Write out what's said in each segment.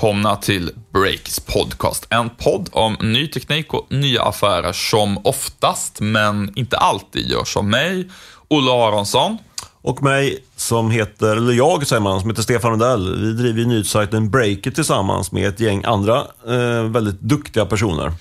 välkomna till Breaks podcast. En podd om ny teknik och nya affärer som oftast, men inte alltid, görs av mig, Olle Aronsson. Och mig som heter, eller jag säger man, som heter Stefan Rundell. Vi driver nyhetssajten Breakit tillsammans med ett gäng andra eh, väldigt duktiga personer.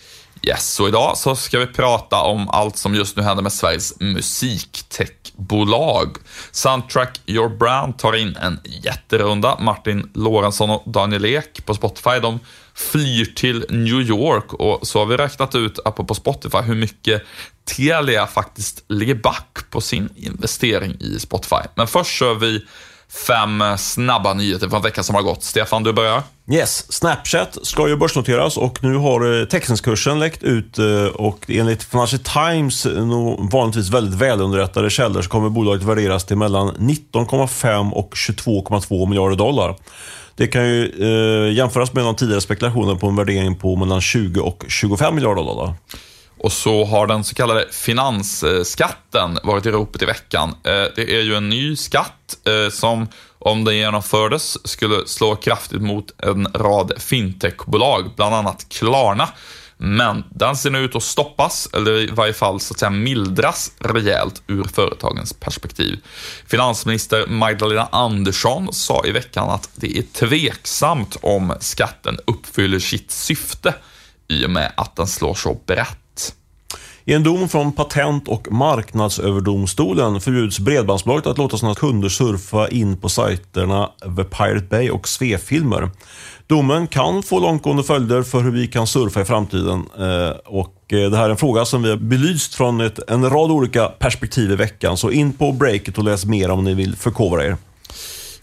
Yes, så idag så ska vi prata om allt som just nu händer med Sveriges musiktechbolag. Soundtrack Your Brand tar in en jätterunda. Martin Lorentzon och Daniel Ek på Spotify, de flyr till New York och så har vi räknat ut, apropå Spotify, hur mycket Telia faktiskt ligger back på sin investering i Spotify. Men först kör vi fem snabba nyheter från veckan som har gått. Stefan, du börjar. Yes, Snapchat ska ju börsnoteras och nu har eh, teckningskursen läckt ut eh, och enligt Financial Times, eh, vanligtvis väldigt välunderrättade källor, så kommer bolaget värderas till mellan 19,5 och 22,2 miljarder dollar. Det kan ju eh, jämföras med de tidigare spekulationerna på en värdering på mellan 20 och 25 miljarder dollar. Och så har den så kallade finansskatten varit i ropet i veckan. Eh, det är ju en ny skatt eh, som, om den genomfördes, skulle slå kraftigt mot en rad fintechbolag, bland annat Klarna. Men den ser nu ut att stoppas, eller i varje fall så att säga mildras rejält ur företagens perspektiv. Finansminister Magdalena Andersson sa i veckan att det är tveksamt om skatten uppfyller sitt syfte i och med att den slår så brett. I en dom från Patent och marknadsöverdomstolen förbjuds Bredbandsbolaget att låta sina kunder surfa in på sajterna The Pirate Bay och Svefilmer. Domen kan få långtgående följder för hur vi kan surfa i framtiden. Eh, och eh, det här är en fråga som vi har belyst från ett, en rad olika perspektiv i veckan. Så in på breaket och läs mer om ni vill förkovra er.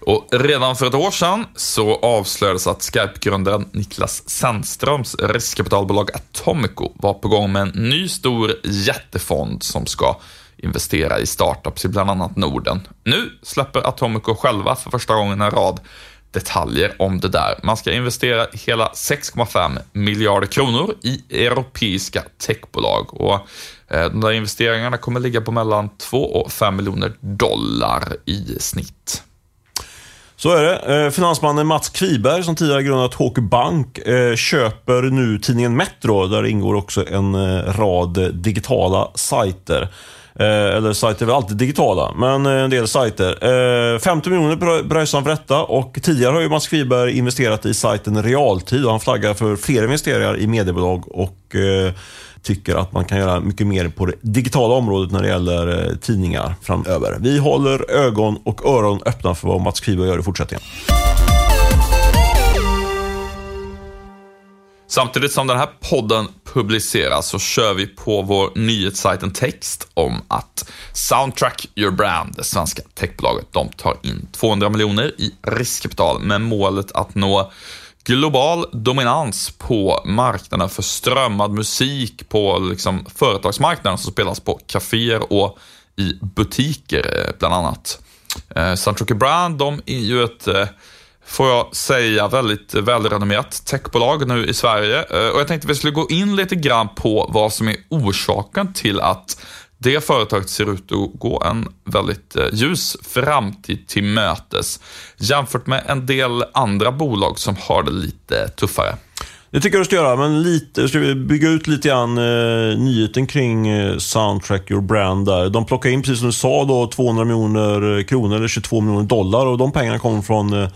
Och redan för ett år sedan så avslöjades att Skype-grundaren Niklas Sandströms riskkapitalbolag Atomico var på gång med en ny stor jättefond som ska investera i startups i bland annat Norden. Nu släpper Atomico själva för första gången en rad detaljer om det där. Man ska investera hela 6,5 miljarder kronor i europeiska techbolag och eh, de där investeringarna kommer ligga på mellan 2 och 5 miljoner dollar i snitt. Så är det. Eh, finansmannen Mats Kviberg, som tidigare grundat HQ Bank, eh, köper nu tidningen Metro. Där ingår också en eh, rad digitala sajter. Eller sajter är väl alltid digitala, men en del sajter. 50 miljoner pröjsar han för detta och tidigare har ju Mats Kviberg investerat i sajten Realtid och han flaggar för fler investeringar i mediebolag och tycker att man kan göra mycket mer på det digitala området när det gäller eh, tidningar framöver. Vi håller ögon och öron öppna för vad Mats Kviberg gör i fortsättningen. Samtidigt som den här podden publiceras så kör vi på vår nyhetssajt en text om att Soundtrack Your Brand, det svenska techbolaget, de tar in 200 miljoner i riskkapital med målet att nå global dominans på marknaden för strömmad musik på liksom företagsmarknaden som spelas på kaféer och i butiker eh, bland annat. Eh, Soundtrack Brand, de är ju ett eh, får jag säga, väldigt välrenommerat techbolag nu i Sverige. Eh, och jag tänkte vi skulle gå in lite grann på vad som är orsaken till att det företaget ser ut att gå en väldigt eh, ljus framtid till mötes jämfört med en del andra bolag som har det lite tuffare. Det tycker jag du ska göra, men lite, ska vi bygga ut lite grann eh, nyheten kring eh, Soundtrack Your Brand där. De plockar in, precis som du sa, då, 200 miljoner eh, kronor eller 22 miljoner dollar och de pengarna kommer från eh,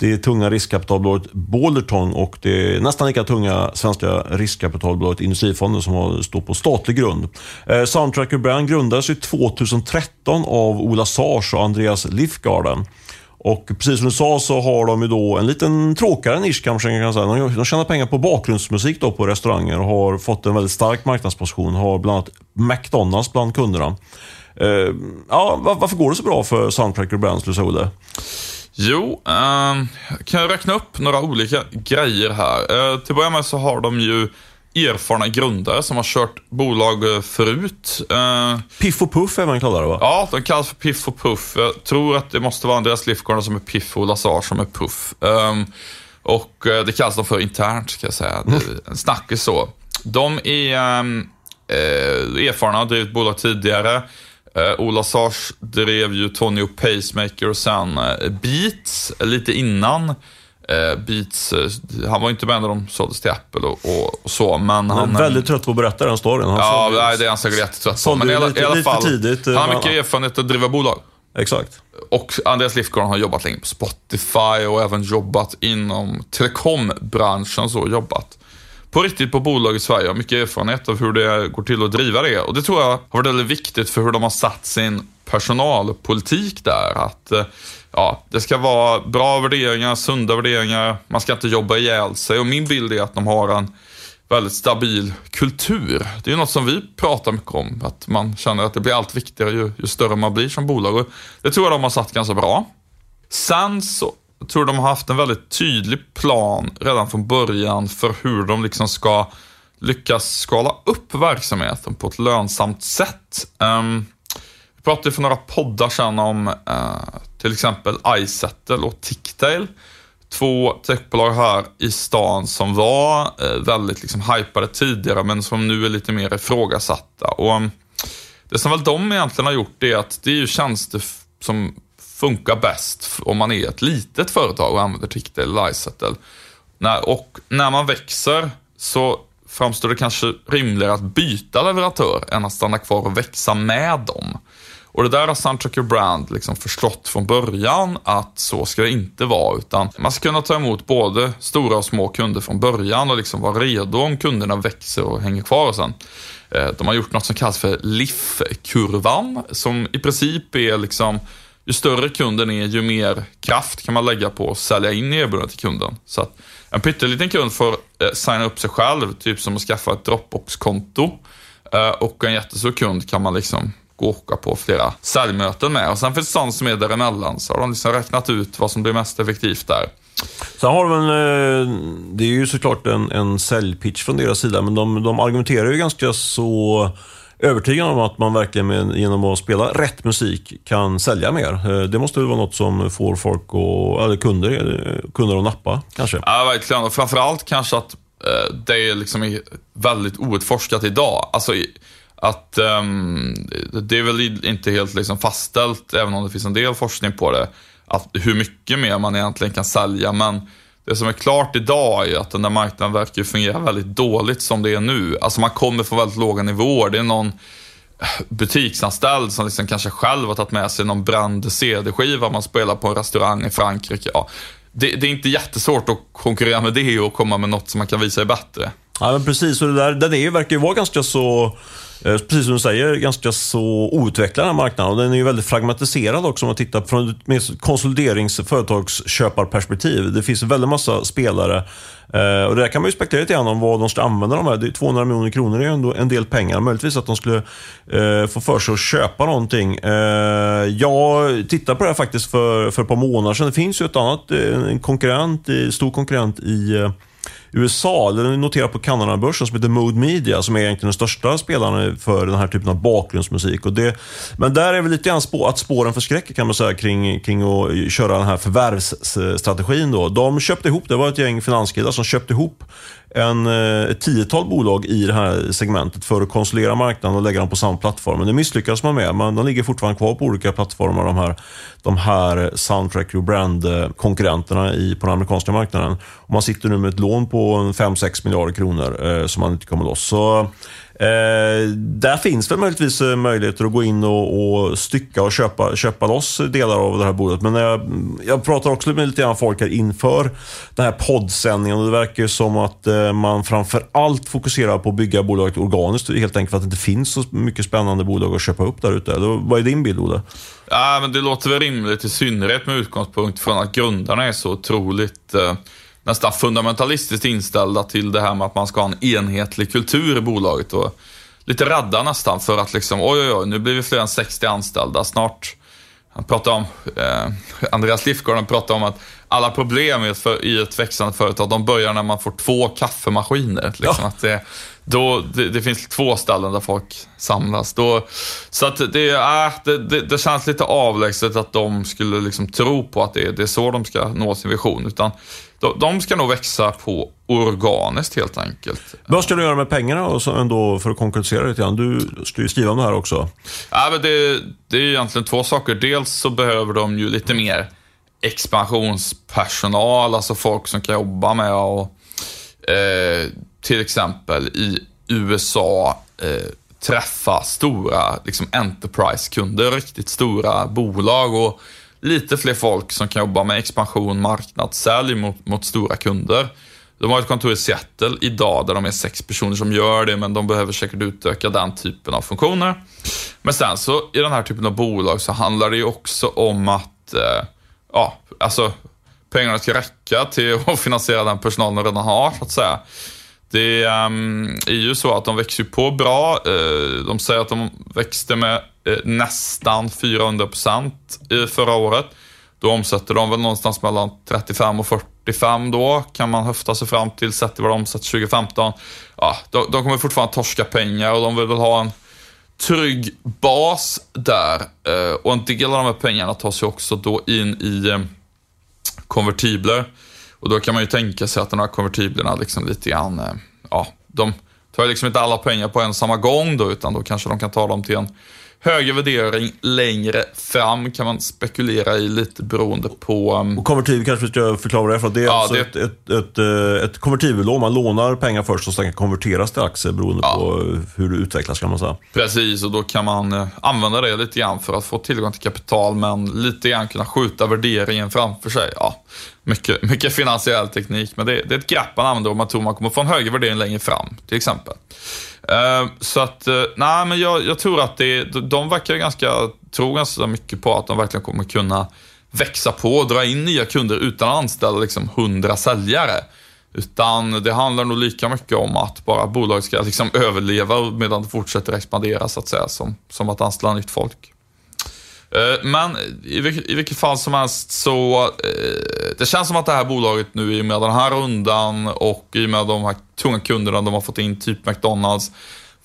det tunga riskkapitalbolaget Balderton och det nästan lika tunga svenska riskkapitalbolaget Industrifonden som står på statlig grund. Eh, Soundtracker Brand grundades 2013 av Ola Sars och Andreas Lifgarden. Och precis som du sa så har de ju då en liten tråkigare nisch kanske man kan säga. De tjänar pengar på bakgrundsmusik då på restauranger och har fått en väldigt stark marknadsposition. Har bland annat McDonalds bland kunderna. Uh, ja, varför går det så bra för Soundtracker Brands, du Olle? Jo, eh, kan jag räkna upp några olika grejer här. Eh, till att börja med så har de ju erfarna grundare som har kört bolag eh, förut. Eh, Piff och Puff är man kallar det va? Ja, de kallas för Piff och Puff. Jag tror att det måste vara Andreas Lifgården som är Piff och Lazar som är Puff. Um, och eh, det kallas de för internt, ska jag säga. Mm. En snackis så. De är um, eh, erfarna, har drivit bolag tidigare. Uh, Ola Sars drev ju Tony och Pacemaker och sen uh, Beats lite innan eh, Beats, eh, han var inte med när de såldes till Apple och, och, och så, men han... Är väldigt trött på att berätta den storyn. Han Ja, nej, det är han säkert jättetrött på. Men i alla, lite- i alla lite fall, tidigt, han har mycket erfarenhet att driva bolag. Exakt. Och Andreas Lifgård har jobbat länge på Spotify och även jobbat inom telekombranschen, så jobbat på riktigt på bolag i Sverige. Har mycket erfarenhet av hur det går till att driva det. Och det tror jag har varit väldigt viktigt för hur de har satt sin personalpolitik där. Att eh, ja, det ska vara bra värderingar, sunda värderingar, man ska inte jobba ihjäl sig. Och min bild är att de har en väldigt stabil kultur. Det är något som vi pratar mycket om, att man känner att det blir allt viktigare ju, ju större man blir som bolag. Och det tror jag de har satt ganska bra. Sen så tror de har haft en väldigt tydlig plan redan från början för hur de liksom ska lyckas skala upp verksamheten på ett lönsamt sätt. Um, vi pratade för några poddar sedan om uh, till exempel iSettle och Ticktail. Två techbolag här i stan som var uh, väldigt liksom hypade tidigare men som nu är lite mer ifrågasatta. Och, um, det som väl de egentligen har gjort är att det är ju tjänster som funkar bäst om man är ett litet företag och använder Ticktail eller iSettle. När, och när man växer så framstår det kanske rimligare att byta leverantör än att stanna kvar och växa med dem. Och det där har Soundtracker Brand liksom förstått från början att så ska det inte vara, utan man ska kunna ta emot både stora och små kunder från början och liksom vara redo om kunderna växer och hänger kvar sen. Eh, de har gjort något som kallas för LIF-kurvan, som i princip är liksom ju större kunden är, ju mer kraft kan man lägga på att sälja in erbjudandet till kunden. Så att en pytteliten kund får eh, signa upp sig själv, typ som att skaffa ett Dropbox-konto. Eh, och en jättestor kund kan man liksom gå och åka på flera säljmöten med. Och sen finns det sådana som är däremellan, så har de liksom räknat ut vad som blir mest effektivt där. Sen har de en, eh, det är ju såklart en, en säljpitch från deras sida, men de, de argumenterar ju ganska så övertygad om att man verkligen genom att spela rätt musik kan sälja mer. Eh, det måste väl vara något som får folk och, eller kunder, eh, kunder att nappa kanske. Ja, verkligen. Och framförallt kanske att eh, det liksom är väldigt outforskat idag. Alltså att ehm, det är väl inte helt liksom fastställt, även om det finns en del forskning på det, att hur mycket mer man egentligen kan sälja. Men det som är klart idag är att den där marknaden verkar fungera väldigt dåligt som det är nu. Alltså man kommer från väldigt låga nivåer. Det är någon butiksanställd som liksom kanske själv har tagit med sig någon bränd CD-skiva man spelar på en restaurang i Frankrike. Ja, det, det är inte jättesvårt att konkurrera med det och komma med något som man kan visa är bättre. Ja, men precis. Och det där, den är, verkar ju vara ganska så, Eh, precis som du säger, ganska så outvecklad den här marknaden. Och den är ju väldigt fragmentiserad också om man tittar från ett mer konsoliderings företagsköparperspektiv. Det finns väldigt massa spelare. Eh, och det där kan man ju spekulera lite grann om vad de ska använda de här. 200 miljoner kronor är ju ändå en del pengar. Möjligtvis att de skulle eh, få för sig att köpa någonting. Eh, jag tittade på det här faktiskt för, för ett par månader sedan. Det finns ju ett annat, eh, en konkurrent, stor konkurrent i USA, den är noterad på Kanadabörsen som heter Mode Media, som är egentligen den största spelaren för den här typen av bakgrundsmusik. Och det, men där är väl lite grann spå, att spåren förskräcker kan man säga kring, kring att köra den här förvärvsstrategin. Då. De köpte ihop, det var ett gäng finanskillar som köpte ihop en, eh, ett tiotal bolag i det här segmentet för att konsolidera marknaden och lägga dem på samma plattform. Men det misslyckas man med. Men de ligger fortfarande kvar på olika plattformar, de här, de här Soundtrack och Brand-konkurrenterna på den amerikanska marknaden. Och man sitter nu med ett lån på 5-6 miljarder kronor eh, som man inte kommer loss. Så, Eh, där finns väl möjligtvis eh, möjligheter att gå in och, och stycka och köpa, köpa loss delar av det här bolaget. Men jag, jag pratar också med lite grann folk här inför den här poddsändningen och det verkar ju som att eh, man framför allt fokuserar på att bygga bolaget organiskt helt enkelt för att det inte finns så mycket spännande bolag att köpa upp där ute. Vad är din bild, Ode? Ja, men det låter väl rimligt i synnerhet med utgångspunkt från att grundarna är så otroligt eh, nästan fundamentalistiskt inställda till det här med att man ska ha en enhetlig kultur i bolaget och lite rädda nästan för att liksom, oj oj oj, nu blir vi fler än 60 anställda snart. Han pratade om, eh, Andreas Lifgård han pratade om att alla problem i ett, för, i ett växande företag, de börjar när man får två kaffemaskiner. Liksom, att det, då, det, det finns två ställen där folk samlas. Då, så att det, äh, det, det, det känns lite avlägset att de skulle liksom tro på att det, det är så de ska nå sin vision. Utan de, de ska nog växa på organiskt helt enkelt. Vad ska du göra med pengarna och så ändå för att konkretisera lite grann? Du ska ju skriva om det här också. Ja, men det, det är egentligen två saker. Dels så behöver de ju lite mer expansionspersonal, alltså folk som kan jobba med och eh, till exempel i USA eh, träffa stora liksom Enterprise-kunder, riktigt stora bolag och lite fler folk som kan jobba med expansion, marknadssälj mot, mot stora kunder. De har ett kontor i Seattle idag där de är sex personer som gör det, men de behöver säkert utöka den typen av funktioner. Men sen så i den här typen av bolag så handlar det ju också om att, eh, ja, alltså pengarna ska räcka till att finansiera den personal de redan har, så att säga. Det ehm, är ju så att de växer på bra. Eh, de säger att de växte med Eh, nästan 400% förra året. Då omsätter de väl någonstans mellan 35 och 45 då, kan man höfta sig fram till, sett till vad de omsätter 2015. Ja, de, de kommer fortfarande torska pengar och de vill väl ha en trygg bas där. Eh, och en del av de här pengarna tas ju också då in i eh, konvertibler. Och då kan man ju tänka sig att de här konvertiblerna liksom lite grann, ja, de tar liksom inte alla pengar på en samma gång då, utan då kanske de kan ta dem till en högre värdering längre fram kan man spekulera i lite beroende på... Um... Och konvertibel kanske vi ska förklara det för. Det är ja, alltså det... Ett, ett, ett, eh, ett konvertibellån. Man lånar pengar först och sen kan konverteras till aktier beroende ja. på hur det utvecklas kan man säga. Precis, och då kan man uh, använda det lite grann för att få tillgång till kapital men lite grann kunna skjuta värderingen framför sig. Ja, mycket, mycket finansiell teknik, men det, det är ett grepp man använder om man tror man kommer få en högre värdering längre fram, till exempel. Uh, så att, uh, nej men jag, jag, tror att det, de verkar ganska, tror ganska mycket på att de verkligen kommer kunna växa på och dra in nya kunder utan att anställa liksom 100 säljare. Utan det handlar nog lika mycket om att bara bolaget ska liksom överleva medan det fortsätter expandera så att säga, som, som att anställa nytt folk. Eh, men i, vilket fall som helst så, eh, det känns som att det här bolaget nu i och med den här rundan och i och med de här tunga kunderna de har fått in, typ McDonalds,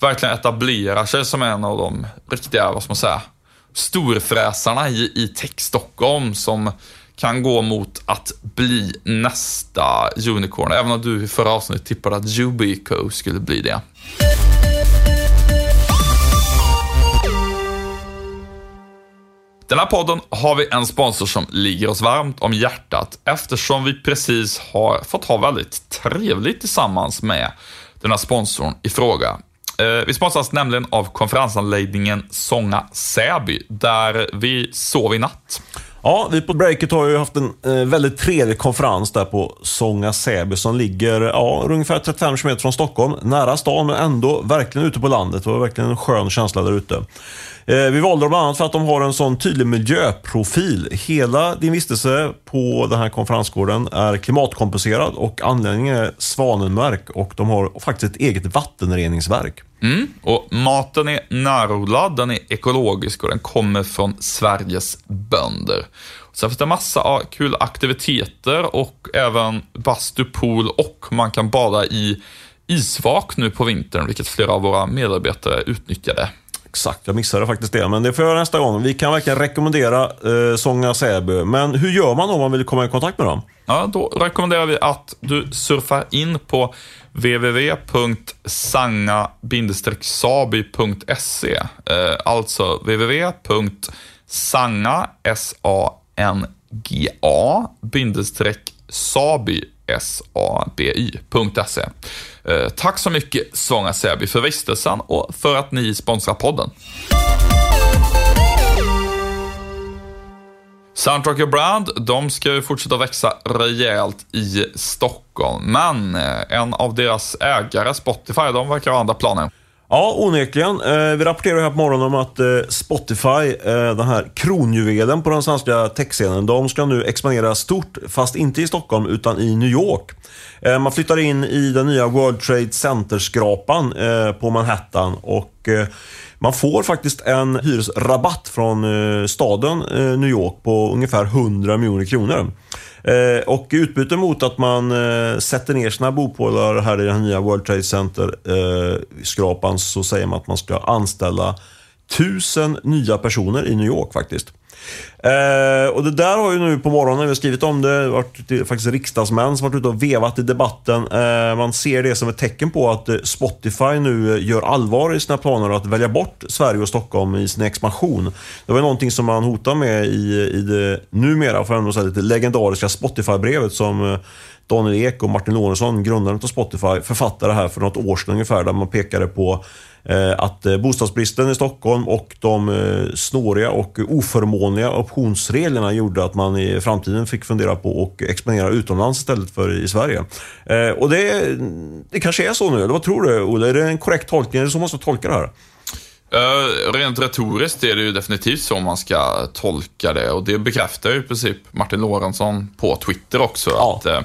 verkligen etablerar sig som en av de riktiga, vad ska man säga, storfräsarna i, i Tech Stockholm som kan gå mot att bli nästa unicorn. Även om du i förra avsnittet tippade att Yubico skulle bli det. Den här podden har vi en sponsor som ligger oss varmt om hjärtat eftersom vi precis har fått ha väldigt trevligt tillsammans med den här sponsorn i fråga. Eh, vi sponsras nämligen av konferensanläggningen Sånga Säby, där vi sov i natt. Ja, vi på Breaket har ju haft en eh, väldigt trevlig konferens där på Sånga Säby som ligger ja, ungefär 35 km från Stockholm. Nära stan men ändå verkligen ute på landet. Det var verkligen en skön känsla där ute. Eh, vi valde dem bland annat för att de har en sån tydlig miljöprofil. Hela din vistelse på den här konferensgården är klimatkompenserad och anläggningen är svanenmärk och de har faktiskt ett eget vattenreningsverk. Mm, och maten är närodlad, den är ekologisk och den kommer från Sveriges bönder. Sen finns det massa kul aktiviteter och även bastu, pool och man kan bada i isvak nu på vintern, vilket flera av våra medarbetare utnyttjade. Exakt, jag missade faktiskt det. Men det får jag göra nästa gång. Vi kan verkligen rekommendera eh, Sånga Säby. Men hur gör man om man vill komma i kontakt med dem? Ja, då rekommenderar vi att du surfar in på www.sanga-sabi.se. Eh, alltså www.sanga, S-A-N-G-A, eh, tack så mycket Svånga Säby för vistelsen och för att ni sponsrar podden. Soundtrack och Brand, de ska ju fortsätta växa rejält i Stockholm, men eh, en av deras ägare, Spotify, de verkar ha andra planer. Ja, onekligen. Eh, vi rapporterar här på morgonen om att eh, Spotify, den här kronjuvelen på den svenska techscenen, de ska nu expandera stort, fast inte i Stockholm utan i New York. Eh, man flyttar in i den nya World Trade Center-skrapan eh, på Manhattan och eh, man får faktiskt en hyresrabatt från staden New York på ungefär 100 miljoner kronor. Och i utbyte mot att man sätter ner sina bopålar här i den nya World Trade Center-skrapan så säger man att man ska anställa tusen nya personer i New York faktiskt. Eh, och det där har ju nu på morgonen, vi har skrivit om det, det har varit faktiskt riksdagsmän som varit ute och vevat i debatten. Eh, man ser det som ett tecken på att eh, Spotify nu eh, gör allvar i sina planer att välja bort Sverige och Stockholm i sin expansion. Det var ju någonting som man hotade med i, i det numera, får jag ändå säga, lite legendariska Spotify-brevet som eh, Daniel Ek och Martin Lorentzon, grundaren av Spotify, författade här för något år sedan ungefär, där man pekade på att eh, bostadsbristen i Stockholm och de eh, snåriga och oförmånliga optionsreglerna gjorde att man i framtiden fick fundera på att expandera utomlands istället för i Sverige. Och det, det kanske är så nu, eller vad tror du Olle? Är det en korrekt tolkning? Är det så man ska tolka det här? Uh, rent retoriskt är det ju definitivt så man ska tolka det och det bekräftar ju i princip Martin Lorentzon på Twitter också. Ja. Att, uh,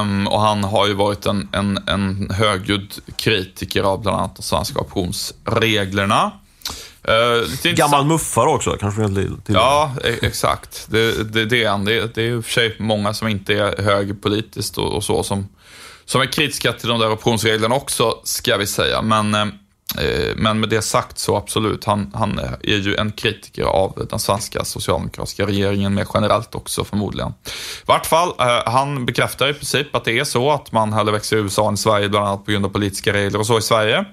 um, och han har ju varit en, en, en högljudd kritiker av bland annat de svenska optionsreglerna. Uh, Gammal muffare också, kanske vi till. Ja, e- exakt. Det, det, det är han. Det, det är i och för sig många som inte är högerpolitiskt och, och så som, som är kritiska till de där optionsreglerna också, ska vi säga. Men Eh, Eh, men med det sagt så absolut, han, han är ju en kritiker av den svenska socialdemokratiska regeringen mer generellt också förmodligen. I vart fall, eh, han bekräftar i princip att det är så att man hellre växer i USA än i Sverige, bland annat på grund av politiska regler och så i Sverige.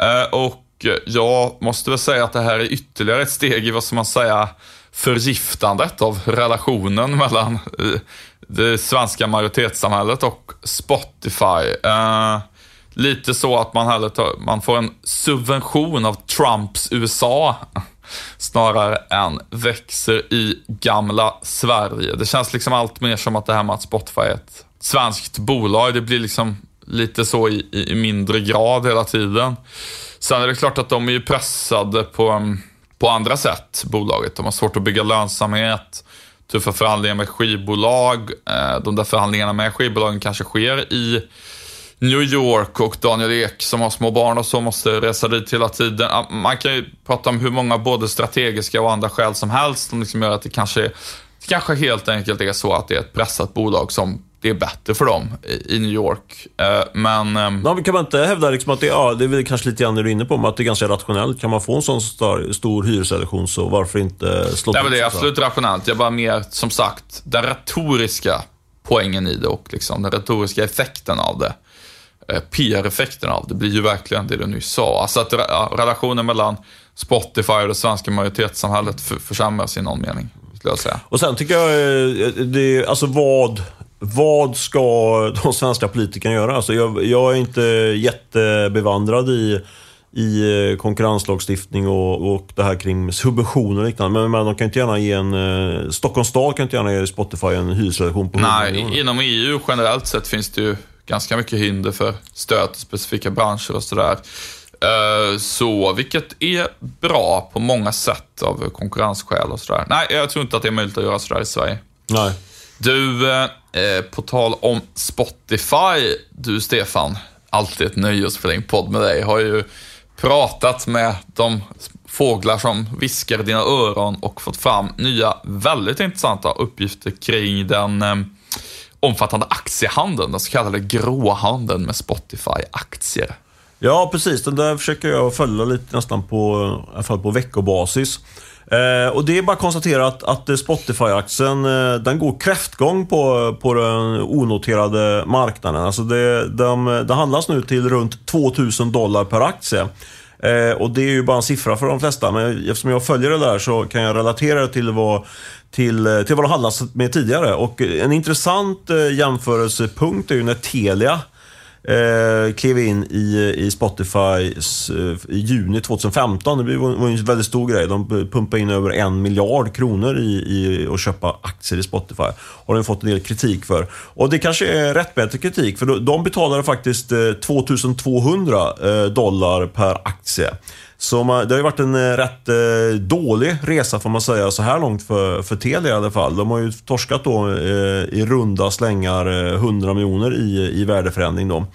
Eh, och jag måste väl säga att det här är ytterligare ett steg i, vad ska man säga, förgiftandet av relationen mellan det svenska majoritetssamhället och Spotify. Lite så att man, hellre tar, man får en subvention av Trumps USA snarare än växer i gamla Sverige. Det känns liksom allt mer som att det här med att Spotify är ett svenskt bolag, det blir liksom lite så i, i mindre grad hela tiden. Sen är det klart att de är ju pressade på, på andra sätt, bolaget. De har svårt att bygga lönsamhet, tuffa förhandlingar med skivbolag. Eh, de där förhandlingarna med skivbolagen kanske sker i New York och Daniel Ek som har små barn och så måste resa dit hela tiden. Man kan ju prata om hur många både strategiska och andra skäl som helst som liksom gör att det kanske, det kanske helt enkelt är så att det är ett pressat bolag som det är bättre för dem i New York. Eh, men... Ehm, ja, kan man inte hävda liksom att det, ja, det är väl kanske lite grann det du är inne på, men att det är ganska rationellt. Kan man få en sån stor, stor hyresreduktion så varför inte slå Nej, men Det är absolut rationellt. Jag bara mer, som sagt, den retoriska poängen i det och liksom den retoriska effekten av det. Eh, PR-effekten av det blir ju verkligen det du nyss sa. Alltså att relationen mellan Spotify och det svenska majoritetssamhället försämras i någon mening, skulle jag säga. Och sen tycker jag, eh, det, alltså vad, vad ska de svenska politikerna göra? Alltså jag, jag är inte jättebevandrad i i eh, konkurrenslagstiftning och, och det här kring subventioner och liknande. Men, men de kan inte gärna ge en... Stockholms stad kan inte gärna ge Spotify en hyresreduktion på Nej, inom EU generellt sett finns det ju ganska mycket hinder för stöd till specifika branscher och sådär. Eh, så, vilket är bra på många sätt av konkurrensskäl och sådär. Nej, jag tror inte att det är möjligt att göra sådär i Sverige. Nej. Du, eh, på tal om Spotify, du Stefan, alltid ett nöje att spela in podd med dig, har ju pratat med de fåglar som viskar i dina öron och fått fram nya, väldigt intressanta uppgifter kring den eh, omfattande aktiehandeln, den så kallade gråhandeln med Spotify-aktier. Ja, precis. Den där försöker jag följa lite nästan på, i alla fall på veckobasis. Eh, och det är bara att konstatera att, att Spotify-aktien eh, den går kräftgång på, på den onoterade marknaden. Alltså det, de, det handlas nu till runt 2000 dollar per aktie. Eh, och det är ju bara en siffra för de flesta, men eftersom jag följer det där så kan jag relatera det till vad till, eh, till vad de handlats med tidigare. Och en intressant eh, jämförelsepunkt är ju när Telia eh, klev in i, i Spotify eh, i juni 2015. Det var en väldigt stor grej. De pumpade in över en miljard kronor i, i att köpa aktier i Spotify. Har de fått en del kritik för. Och det kanske är rättmätig kritik, för de betalade faktiskt eh, 2200 eh, dollar per aktie. Så man, det har ju varit en eh, rätt eh, dålig resa får man säga så här långt för, för Telia i alla fall. De har ju torskat då eh, i runda slängar eh, 100 miljoner i, i värdeförändring då.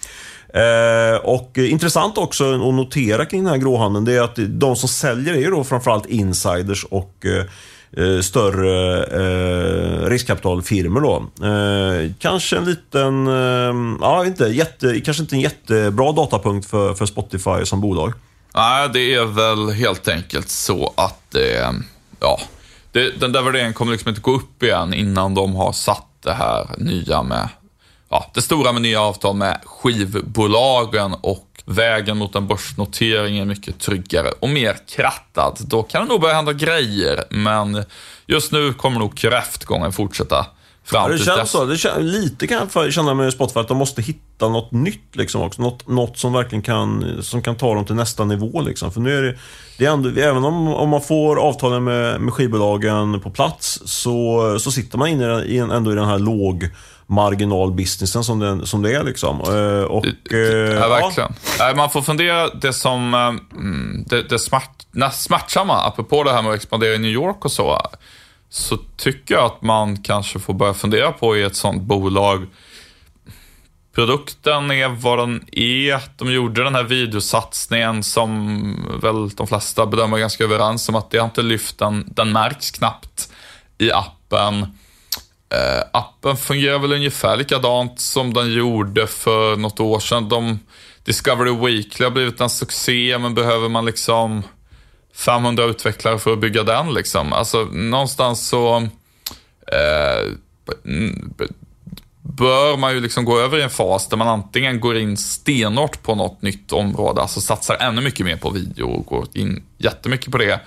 Eh, och intressant också att notera kring den här gråhandeln, det är att de som säljer är ju då framförallt insiders och eh, eh större eh, riskkapitalfirmor då. Eh, kanske en liten, ja inte jätte, kanske inte en jättebra datapunkt för, för Spotify som bolag. Nej, det är väl helt enkelt så att det, ja, det, den där värderingen kommer liksom inte gå upp igen innan de har satt det här nya med, ja, det stora med nya avtal med skivbolagen och vägen mot en börsnotering är mycket tryggare och mer krattad. Då kan det nog börja hända grejer, men just nu kommer nog kräftgången fortsätta. Fram Ja, det känns dess. så. Det kän, lite kan jag känna med Spotify att de måste hitta något nytt liksom också. Något, något som verkligen kan, som kan ta dem till nästa nivå liksom. För nu är det, det är ändå, även om, om man får avtalen med, med skivbolagen på plats så, så sitter man inne i en, ändå i den här låg marginalbusinessen som, den, som det är liksom. Eh, Och, eh, Ja, verkligen. Nej, Man får fundera, det som, eh, mm, det, det smärt, nä- smärtsamma, apropå det här med att expandera i New York och så, så tycker jag att man kanske får börja fundera på i ett sånt bolag, produkten är vad den är. De gjorde den här videosatsningen som väl de flesta bedömer är ganska överens om att det har inte lyft den, den märks knappt i appen. Eh, appen fungerar väl ungefär likadant som den gjorde för något år sedan. De, Discovery Weekly har blivit en succé, men behöver man liksom 500 utvecklare för att bygga den liksom? Alltså någonstans så eh, bör man ju liksom gå över i en fas där man antingen går in stenhårt på något nytt område, alltså satsar ännu mycket mer på video och går in jättemycket på det.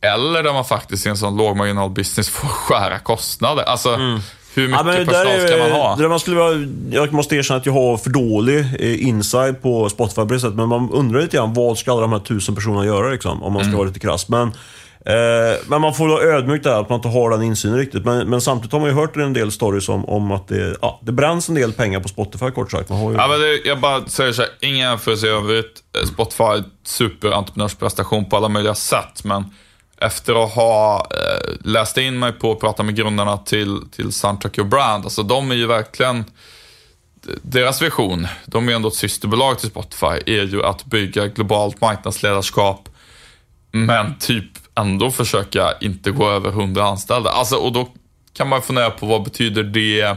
Eller där man faktiskt i en sån lågmarginal business får skära kostnader. Alltså, mm hur mycket Ja, men det där personal ska man ha? där man skulle vara, jag måste erkänna att jag har för dålig eh, inside på Spotify på det sättet, men man undrar lite grann vad ska alla de här tusen personerna göra liksom, om man Mm. ska vara lite krass. Men, eh, men man får vara ödmjuk där, att man inte har den insynen riktigt. Men, men samtidigt har man ju hört en del stories om, om att det, ja, det bränns en del pengar på Spotify kort sagt. Man har ju... Ja, men det, jag bara säger så här, ingen jämförelse i övrigt. Eh, Spotify superentreprenörsprestation på alla möjliga sätt, men efter att ha eh, läst in mig på och pratat med grundarna till, till Soundtrack Your Brand, alltså de är ju verkligen, deras vision, de är ändå ett systerbolag till Spotify, är ju att bygga globalt marknadsledarskap, men typ ändå försöka inte gå över 100 anställda. Alltså, och då kan man fundera på vad betyder det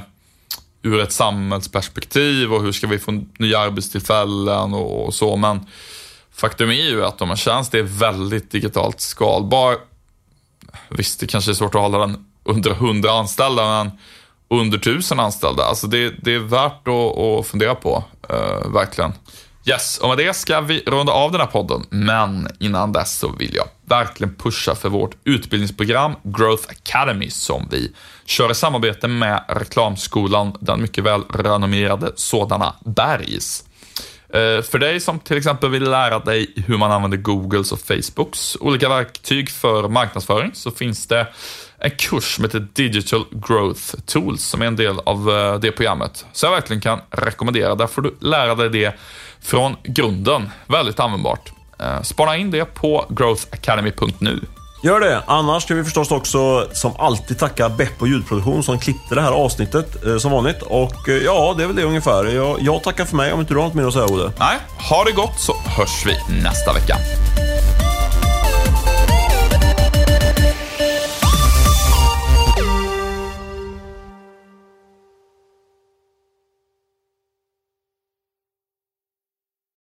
ur ett samhällsperspektiv och hur ska vi få nya arbetstillfällen och, och så. Men faktum är ju att om här tjänst är väldigt digitalt skalbar, visst det kanske är svårt att hålla den under 100 anställda, men under 1000 anställda, alltså det, det är värt att, att fundera på, uh, verkligen. Yes, och med det ska vi runda av den här podden, men innan dess så vill jag verkligen pusha för vårt utbildningsprogram Growth Academy som vi kör i samarbete med Reklamskolan, den mycket väl renommerade sådana Bergs. Eh, för dig som till exempel vill lära dig hur man använder Googles och Facebooks olika verktyg för marknadsföring så finns det en kurs som heter Digital Growth Tools som är en del av eh, det programmet. Så jag verkligen kan rekommendera. Där får du lära dig det från grunden. Väldigt användbart. Spara Spana in det på growthacademy.nu. Gör det. Annars ska vi förstås också som alltid tacka Beppo ljudproduktion som klippte det här avsnittet eh, som vanligt. Och eh, ja, det är väl det ungefär. Jag, jag tackar för mig om inte du har något mer att säga Olle. Nej, ha det gott så hörs vi nästa vecka.